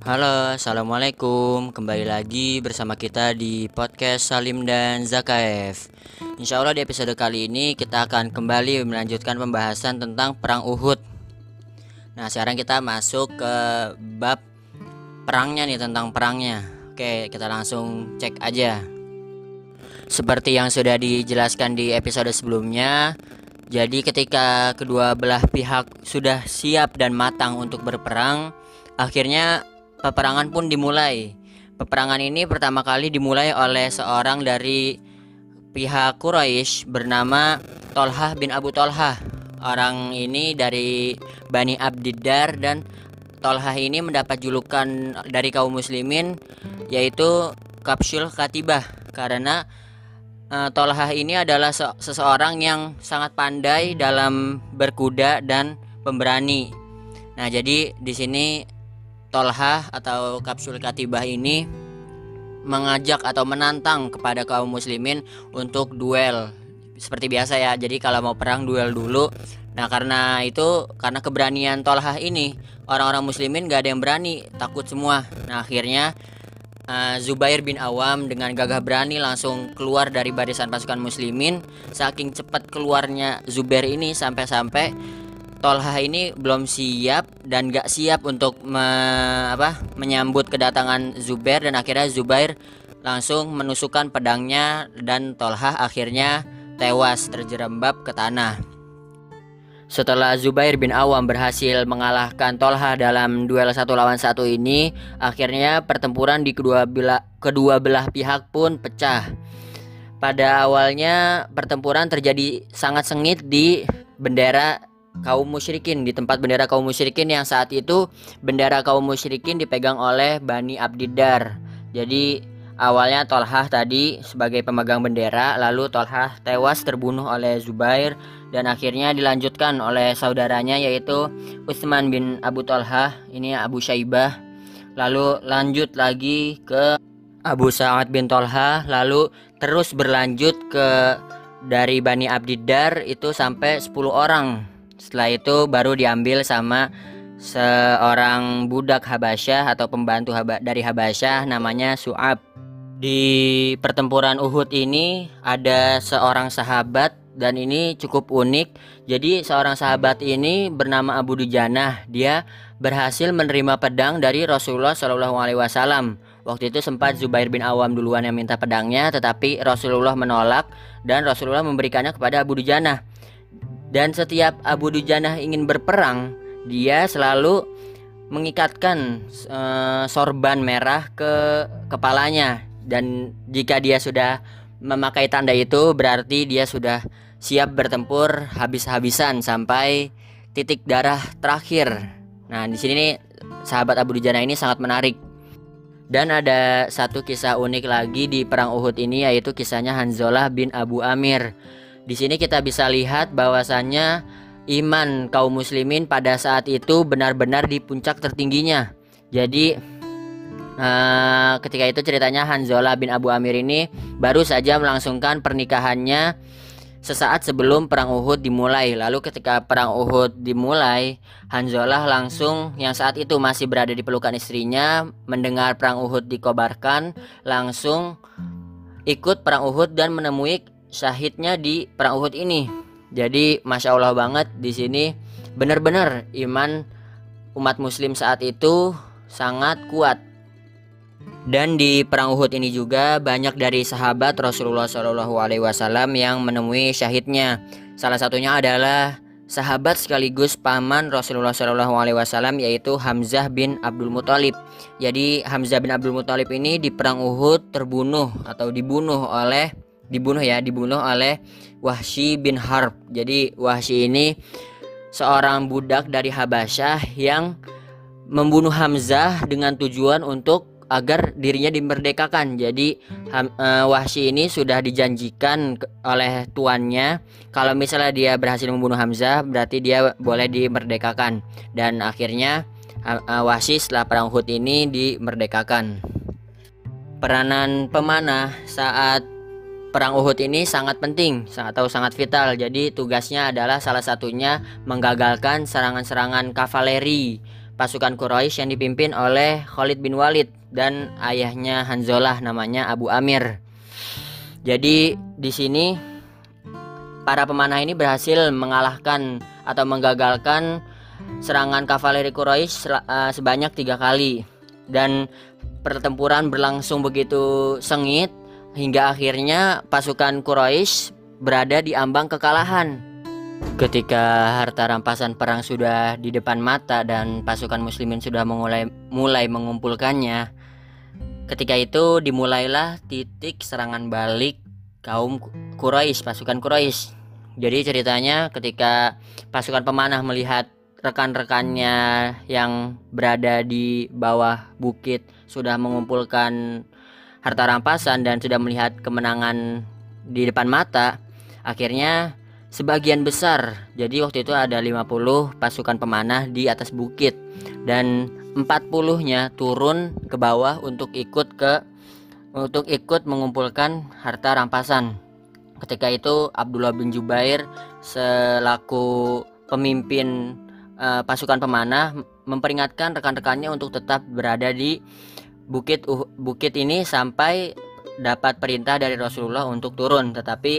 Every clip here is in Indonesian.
Halo, assalamualaikum. Kembali lagi bersama kita di podcast Salim dan Zakaev. Insya Allah di episode kali ini kita akan kembali melanjutkan pembahasan tentang perang Uhud. Nah, sekarang kita masuk ke bab perangnya nih tentang perangnya. Oke, kita langsung cek aja. Seperti yang sudah dijelaskan di episode sebelumnya, jadi ketika kedua belah pihak sudah siap dan matang untuk berperang, akhirnya peperangan pun dimulai. Peperangan ini pertama kali dimulai oleh seorang dari pihak Quraisy bernama Tolhah bin Abu Tolhah. Orang ini dari Bani Abdiddar dan Tolhah ini mendapat julukan dari kaum muslimin yaitu Kapsul Katibah karena uh, Tolhah ini adalah se seseorang yang sangat pandai dalam berkuda dan pemberani. Nah, jadi di sini Tolha atau kapsul katibah ini mengajak atau menantang kepada kaum muslimin untuk duel. Seperti biasa ya jadi kalau mau perang duel dulu. Nah karena itu karena keberanian Tolha ini orang-orang muslimin gak ada yang berani takut semua. Nah akhirnya uh, Zubair bin Awam dengan gagah berani langsung keluar dari barisan pasukan muslimin. Saking cepat keluarnya Zubair ini sampai-sampai Tolha ini belum siap dan gak siap untuk me, apa, menyambut kedatangan Zubair dan akhirnya Zubair langsung menusukkan pedangnya dan Tolha akhirnya tewas terjerembab ke tanah. Setelah Zubair bin Awam berhasil mengalahkan Tolha dalam duel satu lawan satu ini, akhirnya pertempuran di kedua belah, kedua belah pihak pun pecah. Pada awalnya pertempuran terjadi sangat sengit di bendera kaum musyrikin di tempat bendera kaum musyrikin yang saat itu bendera kaum musyrikin dipegang oleh Bani Abdiddar. Jadi awalnya Tolhah tadi sebagai pemegang bendera lalu Tolhah tewas terbunuh oleh Zubair dan akhirnya dilanjutkan oleh saudaranya yaitu Utsman bin Abu Tolhah ini Abu Syaibah lalu lanjut lagi ke Abu Sa'ad bin Tolhah lalu terus berlanjut ke dari Bani Abdiddar itu sampai 10 orang setelah itu baru diambil sama seorang budak Habasyah atau pembantu dari Habasyah namanya Su'ab. Di pertempuran Uhud ini ada seorang sahabat dan ini cukup unik. Jadi seorang sahabat ini bernama Abu Dujanah. Dia berhasil menerima pedang dari Rasulullah Shallallahu Alaihi Wasallam. Waktu itu sempat Zubair bin Awam duluan yang minta pedangnya, tetapi Rasulullah menolak dan Rasulullah memberikannya kepada Abu Dujanah. Dan setiap Abu Dujanah ingin berperang, dia selalu mengikatkan uh, sorban merah ke kepalanya dan jika dia sudah memakai tanda itu berarti dia sudah siap bertempur habis-habisan sampai titik darah terakhir. Nah, di sini nih sahabat Abu Dujanah ini sangat menarik. Dan ada satu kisah unik lagi di perang Uhud ini yaitu kisahnya Hanzalah bin Abu Amir. Di sini kita bisa lihat bahwasannya iman kaum muslimin pada saat itu benar-benar di puncak tertingginya. Jadi uh, ketika itu ceritanya Hanzalah bin Abu Amir ini baru saja melangsungkan pernikahannya sesaat sebelum perang Uhud dimulai. Lalu ketika perang Uhud dimulai, Hanzalah langsung yang saat itu masih berada di pelukan istrinya mendengar perang Uhud dikobarkan, langsung ikut perang Uhud dan menemui syahidnya di perang Uhud ini. Jadi masya Allah banget di sini benar-benar iman umat Muslim saat itu sangat kuat. Dan di perang Uhud ini juga banyak dari sahabat Rasulullah Shallallahu Alaihi Wasallam yang menemui syahidnya. Salah satunya adalah sahabat sekaligus paman Rasulullah Shallallahu Alaihi Wasallam yaitu Hamzah bin Abdul Muthalib. Jadi Hamzah bin Abdul Muthalib ini di perang Uhud terbunuh atau dibunuh oleh dibunuh ya, dibunuh oleh Wahsy bin Harb. Jadi Wahsy ini seorang budak dari Habasyah yang membunuh Hamzah dengan tujuan untuk agar dirinya dimerdekakan. Jadi uh, Wahsy ini sudah dijanjikan oleh tuannya kalau misalnya dia berhasil membunuh Hamzah berarti dia boleh dimerdekakan dan akhirnya uh, Wahsy setelah perang Uhud ini dimerdekakan. Peranan pemanah saat perang Uhud ini sangat penting atau sangat vital. Jadi tugasnya adalah salah satunya menggagalkan serangan-serangan kavaleri pasukan Quraisy yang dipimpin oleh Khalid bin Walid dan ayahnya Hanzalah namanya Abu Amir. Jadi di sini para pemanah ini berhasil mengalahkan atau menggagalkan serangan kavaleri Quraisy uh, sebanyak tiga kali dan pertempuran berlangsung begitu sengit hingga akhirnya pasukan Quraisy berada di ambang kekalahan. Ketika harta rampasan perang sudah di depan mata dan pasukan muslimin sudah mulai mulai mengumpulkannya, ketika itu dimulailah titik serangan balik kaum Quraisy, pasukan Quraisy. Jadi ceritanya ketika pasukan pemanah melihat rekan-rekannya yang berada di bawah bukit sudah mengumpulkan harta rampasan dan sudah melihat kemenangan di depan mata, akhirnya sebagian besar. Jadi waktu itu ada 50 pasukan pemanah di atas bukit dan 40-nya turun ke bawah untuk ikut ke untuk ikut mengumpulkan harta rampasan. Ketika itu Abdullah bin Jubair selaku pemimpin uh, pasukan pemanah memperingatkan rekan-rekannya untuk tetap berada di bukit uh, bukit ini sampai dapat perintah dari Rasulullah untuk turun. Tetapi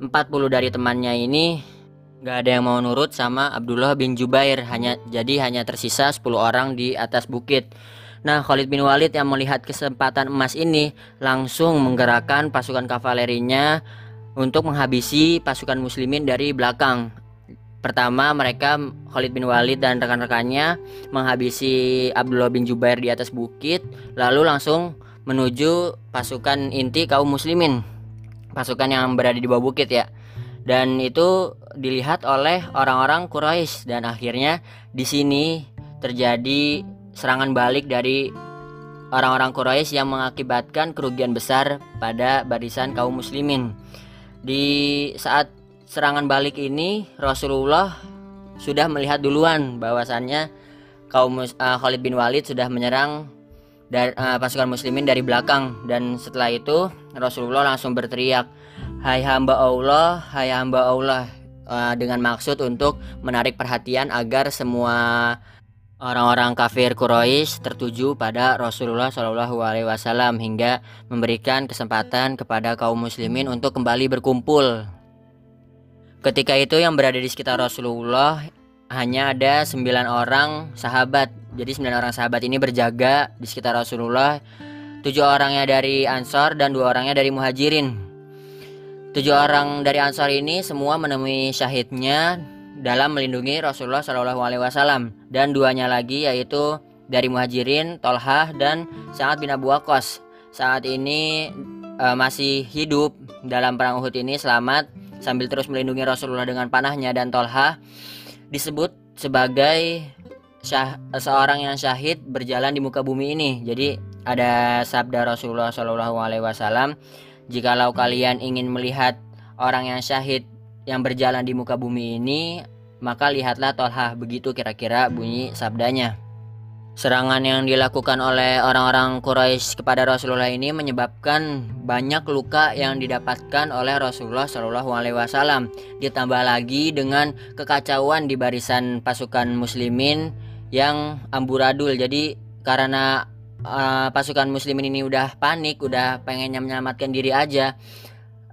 40 dari temannya ini nggak ada yang mau nurut sama Abdullah bin Jubair. Hanya jadi hanya tersisa 10 orang di atas bukit. Nah, Khalid bin Walid yang melihat kesempatan emas ini langsung menggerakkan pasukan kavalerinya untuk menghabisi pasukan muslimin dari belakang. Pertama, mereka Khalid bin Walid dan rekan-rekannya menghabisi Abdullah bin Jubair di atas bukit, lalu langsung menuju pasukan inti kaum muslimin. Pasukan yang berada di bawah bukit ya. Dan itu dilihat oleh orang-orang Quraisy dan akhirnya di sini terjadi serangan balik dari orang-orang Quraisy yang mengakibatkan kerugian besar pada barisan kaum muslimin. Di saat serangan balik ini Rasulullah sudah melihat duluan bahwasannya kaum uh, Khalid bin Walid sudah menyerang dari uh, pasukan muslimin dari belakang. Dan setelah itu Rasulullah langsung berteriak hai hamba Allah hai hamba Allah uh, dengan maksud untuk menarik perhatian agar semua orang-orang kafir Quraisy tertuju pada Rasulullah Shallallahu Alaihi Wasallam hingga memberikan kesempatan kepada kaum muslimin untuk kembali berkumpul Ketika itu yang berada di sekitar Rasulullah hanya ada sembilan orang sahabat. Jadi sembilan orang sahabat ini berjaga di sekitar Rasulullah. Tujuh orangnya dari Ansor dan dua orangnya dari Muhajirin. Tujuh orang dari Ansor ini semua menemui syahidnya dalam melindungi Rasulullah Shallallahu Alaihi Wasallam dan duanya lagi yaitu dari Muhajirin, Tolhah dan Sa'ad bin Abu Waqqas. Saat ini uh, masih hidup dalam perang Uhud ini selamat sambil terus melindungi Rasulullah dengan panahnya dan Tolha disebut sebagai syah, seorang yang syahid berjalan di muka bumi ini. Jadi ada sabda Rasulullah Shallallahu Alaihi Wasallam, jikalau kalian ingin melihat orang yang syahid yang berjalan di muka bumi ini, maka lihatlah Tolha. Begitu kira-kira bunyi sabdanya. Serangan yang dilakukan oleh orang-orang Quraisy kepada Rasulullah ini menyebabkan banyak luka yang didapatkan oleh Rasulullah Shallallahu Alaihi Wasallam. Ditambah lagi dengan kekacauan di barisan pasukan Muslimin yang amburadul. Jadi karena uh, pasukan Muslimin ini udah panik, udah pengen menyelamatkan diri aja,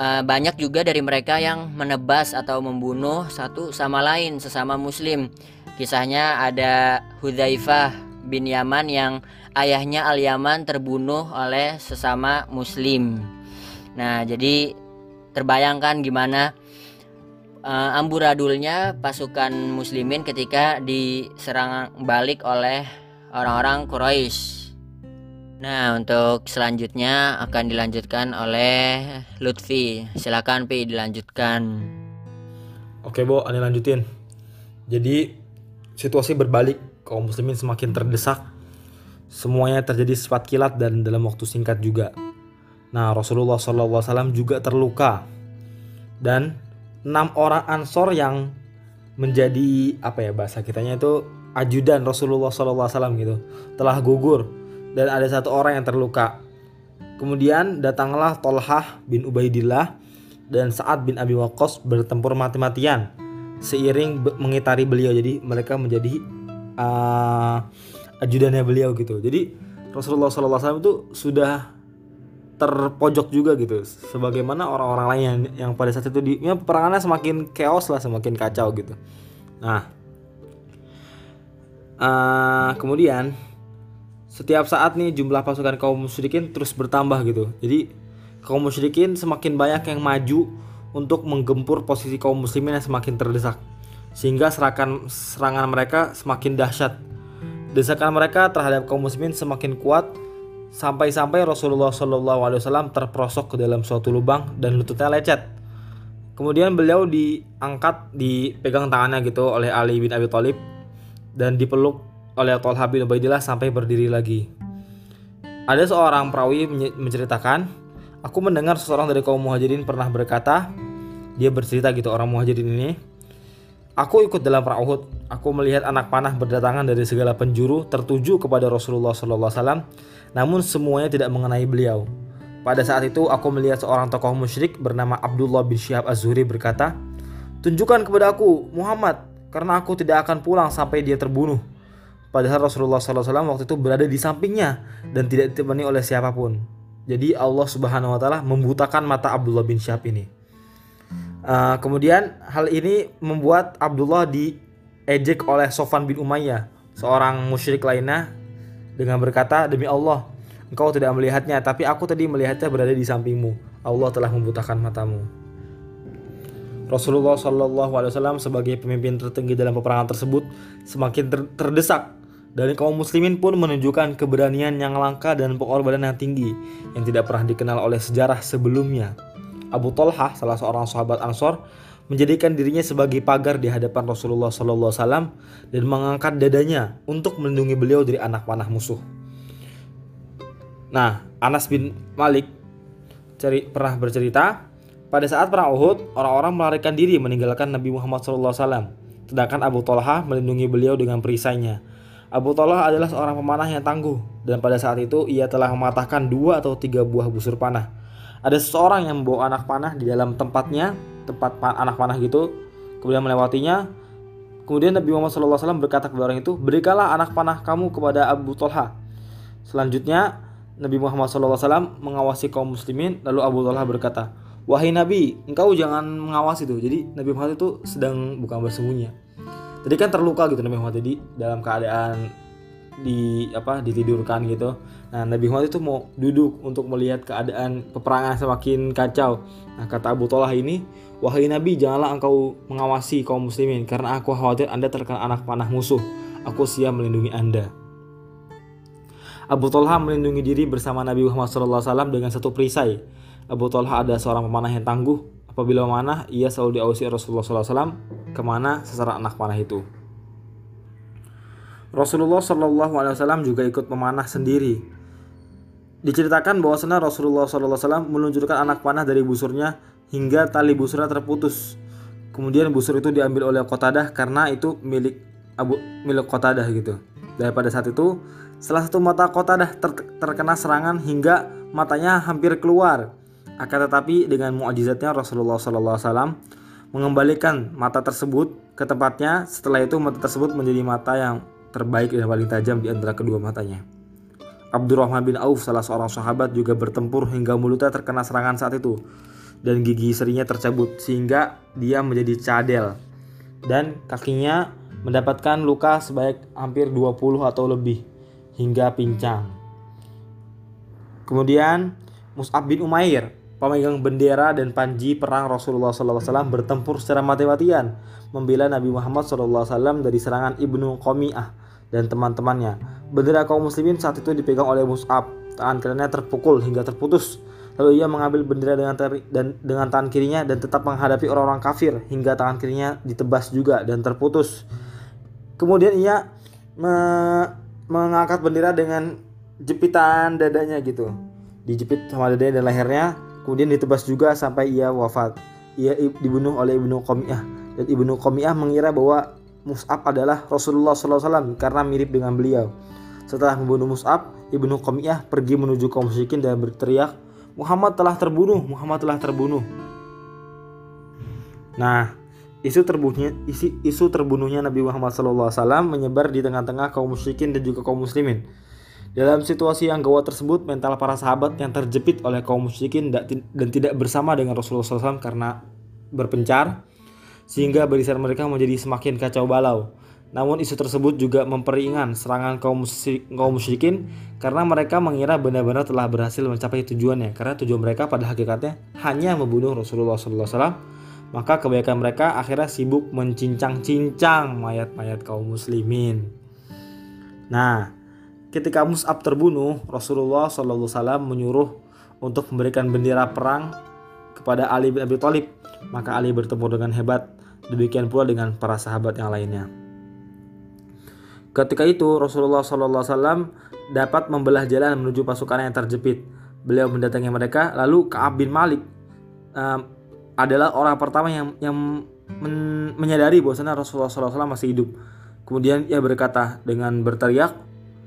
uh, banyak juga dari mereka yang menebas atau membunuh satu sama lain sesama Muslim. Kisahnya ada Hudzaifah bin Yaman yang ayahnya Al Yaman terbunuh oleh sesama muslim. Nah, jadi terbayangkan gimana uh, amburadulnya pasukan muslimin ketika diserang balik oleh orang-orang Quraisy. Nah, untuk selanjutnya akan dilanjutkan oleh Lutfi. Silakan Pi dilanjutkan. Oke, Bo, Ani lanjutin. Jadi situasi berbalik kaum muslimin semakin terdesak. Semuanya terjadi secepat kilat dan dalam waktu singkat juga. Nah, Rasulullah SAW juga terluka. Dan enam orang ansor yang menjadi apa ya bahasa kitanya itu ajudan Rasulullah SAW gitu telah gugur dan ada satu orang yang terluka. Kemudian datanglah Tolhah bin Ubaidillah dan Sa'ad bin Abi Waqqas bertempur mati-matian seiring mengitari beliau jadi mereka menjadi uh, ajudannya beliau gitu. Jadi Rasulullah SAW itu sudah terpojok juga gitu sebagaimana orang-orang lain yang, yang pada saat itu di ya, peperangannya semakin chaos lah semakin kacau gitu. Nah uh, kemudian setiap saat nih jumlah pasukan kaum musyrikin terus bertambah gitu. Jadi kaum musyrikin semakin banyak yang maju untuk menggempur posisi kaum muslimin yang semakin terdesak sehingga serangan serangan mereka semakin dahsyat desakan mereka terhadap kaum muslimin semakin kuat Sampai-sampai Rasulullah Wasallam terperosok ke dalam suatu lubang dan lututnya lecet. Kemudian beliau diangkat, dipegang tangannya gitu oleh Ali bin Abi Thalib dan dipeluk oleh Tolha bin Ubaidillah sampai berdiri lagi. Ada seorang perawi menceritakan, aku mendengar seseorang dari kaum muhajirin pernah berkata, dia bercerita gitu orang muhajirin ini, Aku ikut dalam perang Uhud. Aku melihat anak panah berdatangan dari segala penjuru tertuju kepada Rasulullah SAW namun semuanya tidak mengenai beliau. Pada saat itu aku melihat seorang tokoh musyrik bernama Abdullah bin Syihab Az-Zuhri berkata, Tunjukkan kepada aku Muhammad, karena aku tidak akan pulang sampai dia terbunuh. Padahal Rasulullah SAW waktu itu berada di sampingnya dan tidak ditemani oleh siapa pun. Jadi Allah Subhanahu Wa Taala membutakan mata Abdullah bin Syihab ini. Uh, kemudian hal ini membuat Abdullah diejek oleh Sofan bin Umayyah, seorang musyrik lainnya dengan berkata, "Demi Allah, engkau tidak melihatnya, tapi aku tadi melihatnya berada di sampingmu. Allah telah membutakan matamu." Rasulullah Shallallahu Alaihi Wasallam sebagai pemimpin tertinggi dalam peperangan tersebut semakin ter terdesak dan kaum muslimin pun menunjukkan keberanian yang langka dan pengorbanan yang tinggi yang tidak pernah dikenal oleh sejarah sebelumnya. Abu Talha, salah seorang sahabat Ansor, menjadikan dirinya sebagai pagar di hadapan Rasulullah SAW dan mengangkat dadanya untuk melindungi beliau dari anak panah musuh. Nah, Anas bin Malik ceri, pernah bercerita, pada saat perang Uhud, orang-orang melarikan diri meninggalkan Nabi Muhammad SAW, sedangkan Abu Talha melindungi beliau dengan perisainya. Abu Talha adalah seorang pemanah yang tangguh, dan pada saat itu ia telah mematahkan dua atau tiga buah busur panah. Ada seseorang yang membawa anak panah di dalam tempatnya tempat anak panah gitu kemudian melewatinya. Kemudian Nabi Muhammad SAW berkata kepada orang itu berikanlah anak panah kamu kepada Abu Talha. Selanjutnya Nabi Muhammad SAW mengawasi kaum muslimin lalu Abu Talha berkata wahai Nabi engkau jangan mengawasi itu. Jadi Nabi Muhammad itu sedang bukan bersembunyi. Tadi kan terluka gitu Nabi Muhammad jadi dalam keadaan di apa ditidurkan gitu. Nah Nabi Muhammad itu mau duduk untuk melihat keadaan peperangan semakin kacau. Nah kata Abu Talha ini, wahai Nabi janganlah engkau mengawasi kaum muslimin karena aku khawatir anda terkena anak panah musuh. Aku siap melindungi anda. Abu Talha melindungi diri bersama Nabi Muhammad SAW dengan satu perisai. Abu Talha ada seorang pemanah yang tangguh. Apabila memanah, ia selalu diawasi Rasulullah SAW ke mana sasaran anak panah itu. Rasulullah Shallallahu Alaihi Wasallam juga ikut memanah sendiri. Diceritakan bahwasanya Rasulullah Shallallahu Alaihi Wasallam meluncurkan anak panah dari busurnya hingga tali busurnya terputus. Kemudian busur itu diambil oleh Qatadah karena itu milik Abu milik Qatadah gitu. Dan pada saat itu salah satu mata Qatadah ter, terkena serangan hingga matanya hampir keluar. Akan tetapi dengan mukjizatnya Rasulullah Shallallahu Alaihi Wasallam mengembalikan mata tersebut ke tempatnya. Setelah itu mata tersebut menjadi mata yang terbaik dan paling tajam di antara kedua matanya. Abdurrahman bin Auf, salah seorang sahabat juga bertempur hingga mulutnya terkena serangan saat itu dan gigi serinya tercabut sehingga dia menjadi cadel dan kakinya mendapatkan luka sebanyak hampir 20 atau lebih hingga pincang. Kemudian Mus'ab bin Umair, pemegang bendera dan panji perang Rasulullah SAW bertempur secara mati-matian membela Nabi Muhammad SAW dari serangan Ibnu Qami'ah dan teman-temannya. Bendera kaum muslimin saat itu dipegang oleh Mus'ab. Tangan kanannya terpukul hingga terputus. Lalu ia mengambil bendera dengan teri, dan dengan tangan kirinya dan tetap menghadapi orang-orang kafir hingga tangan kirinya ditebas juga dan terputus. Kemudian ia me mengangkat bendera dengan jepitan dadanya gitu. Dijepit sama dadanya dan lehernya, kemudian ditebas juga sampai ia wafat. Ia dibunuh oleh Ibnu Qomiyah dan Ibnu Qomiyah mengira bahwa Mus'ab adalah Rasulullah SAW karena mirip dengan beliau. Setelah membunuh Mus'ab, Ibnu Qamiyah pergi menuju kaum musyrikin dan berteriak, Muhammad telah terbunuh, Muhammad telah terbunuh. Nah, isu terbunuhnya isi, isu terbunuhnya Nabi Muhammad SAW menyebar di tengah-tengah kaum musyrikin dan juga kaum muslimin. Dalam situasi yang gawat tersebut, mental para sahabat yang terjepit oleh kaum musyrikin dan tidak bersama dengan Rasulullah SAW karena berpencar, sehingga barisan mereka menjadi semakin kacau balau. Namun isu tersebut juga memperingan serangan kaum, kaum musyrikin karena mereka mengira benar-benar telah berhasil mencapai tujuannya. Karena tujuan mereka pada hakikatnya hanya membunuh Rasulullah SAW. Maka kebaikan mereka akhirnya sibuk mencincang-cincang mayat-mayat kaum muslimin. Nah, ketika Mus'ab terbunuh, Rasulullah SAW menyuruh untuk memberikan bendera perang kepada Ali bin Abi Thalib. Maka Ali bertemu dengan hebat. Demikian pula dengan para sahabat yang lainnya. Ketika itu Rasulullah SAW dapat membelah jalan menuju pasukan yang terjepit. Beliau mendatangi mereka, lalu Kaab bin Malik um, adalah orang pertama yang yang men menyadari bahwasanya Rasulullah SAW masih hidup. Kemudian ia berkata dengan berteriak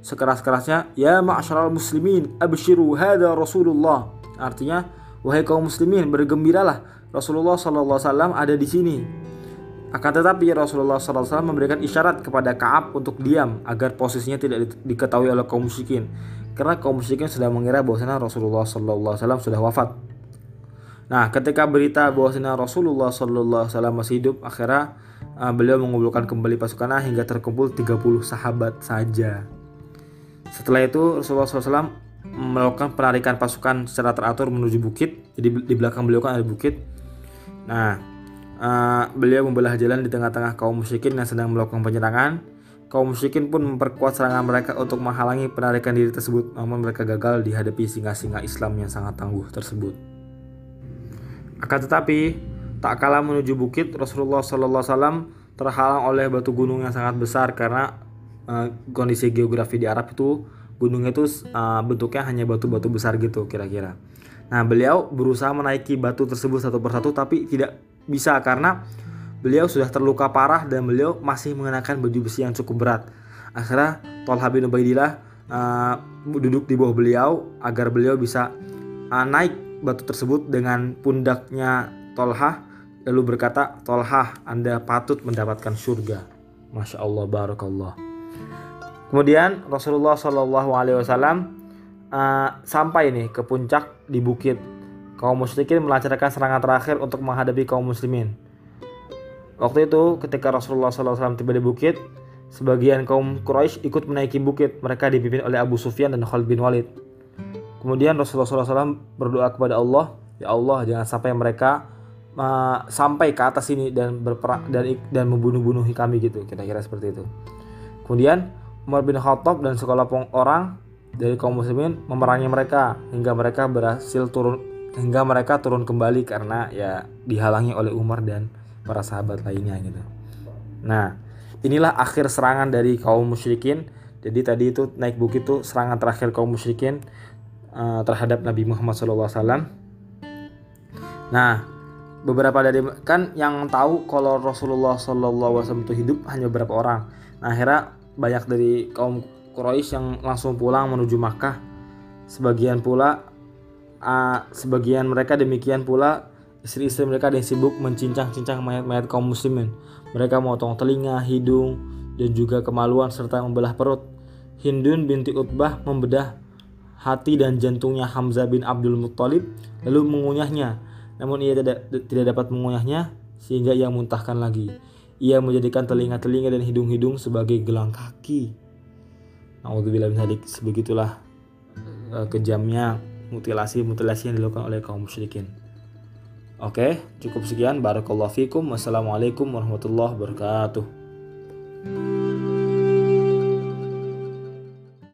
sekeras-kerasnya, "Ya ma'asyaral muslimin, abshiru hada Rasulullah." Artinya, wahai kaum muslimin, bergembiralah Rasulullah SAW ada di sini. Akan tetapi Rasulullah SAW memberikan isyarat kepada Kaab untuk diam agar posisinya tidak diketahui oleh kaum musyrikin. Karena kaum musyrikin sudah mengira bahwasanya Rasulullah SAW sudah wafat. Nah, ketika berita bahwasanya Rasulullah SAW masih hidup, akhirnya uh, beliau mengumpulkan kembali pasukannya hingga terkumpul 30 sahabat saja. Setelah itu Rasulullah SAW melakukan penarikan pasukan secara teratur menuju bukit. Jadi di belakang beliau kan ada bukit. Nah, Uh, beliau membelah jalan di tengah-tengah kaum musyrikin yang sedang melakukan penyerangan. Kaum musyrikin pun memperkuat serangan mereka untuk menghalangi penarikan diri tersebut, namun mereka gagal dihadapi singa-singa Islam yang sangat tangguh tersebut. Akan tetapi, tak kalah menuju bukit, Rasulullah SAW terhalang oleh batu gunung yang sangat besar karena uh, kondisi geografi di Arab itu gunungnya itu uh, bentuknya hanya batu-batu besar gitu kira-kira. Nah, beliau berusaha menaiki batu tersebut satu persatu tapi tidak bisa karena beliau sudah terluka parah dan beliau masih mengenakan baju besi yang cukup berat. Akhirnya Tolha bin Ubaidillah uh, duduk di bawah beliau agar beliau bisa uh, naik batu tersebut dengan pundaknya Tolha lalu berkata Tolha Anda patut mendapatkan surga. Masya Allah barakallah. Kemudian Rasulullah Shallallahu Alaihi Wasallam uh, sampai nih ke puncak di bukit kaum musyrikin melancarkan serangan terakhir untuk menghadapi kaum muslimin. Waktu itu ketika Rasulullah SAW tiba di bukit, sebagian kaum Quraisy ikut menaiki bukit. Mereka dipimpin oleh Abu Sufyan dan Khalid bin Walid. Kemudian Rasulullah SAW berdoa kepada Allah, Ya Allah jangan sampai mereka uh, sampai ke atas ini dan berperang dan dan membunuh-bunuhi kami gitu kira-kira seperti itu. Kemudian Umar bin Khattab dan sekelompok orang dari kaum muslimin memerangi mereka hingga mereka berhasil turun hingga mereka turun kembali karena ya dihalangi oleh Umar dan para sahabat lainnya gitu. Nah, inilah akhir serangan dari kaum musyrikin. Jadi tadi itu naik bukit itu serangan terakhir kaum musyrikin uh, terhadap Nabi Muhammad SAW. Nah, beberapa dari kan yang tahu kalau Rasulullah SAW itu hidup hanya beberapa orang. Nah, akhirnya banyak dari kaum Quraisy yang langsung pulang menuju Makkah. Sebagian pula uh, sebagian mereka demikian pula istri-istri mereka yang sibuk mencincang-cincang mayat-mayat kaum muslimin. Mereka memotong telinga, hidung, dan juga kemaluan serta membelah perut. Hindun binti Utbah membedah hati dan jantungnya Hamzah bin Abdul Muttalib lalu mengunyahnya. Namun ia tidak, tidak dapat mengunyahnya sehingga ia muntahkan lagi. Ia menjadikan telinga-telinga dan hidung-hidung sebagai gelang kaki. Nauzubillah min Sebegitulah uh, kejamnya mutilasi-mutilasi yang dilakukan oleh kaum musyrikin. Oke, cukup sekian. Barakallahu fikum. Wassalamualaikum warahmatullahi wabarakatuh.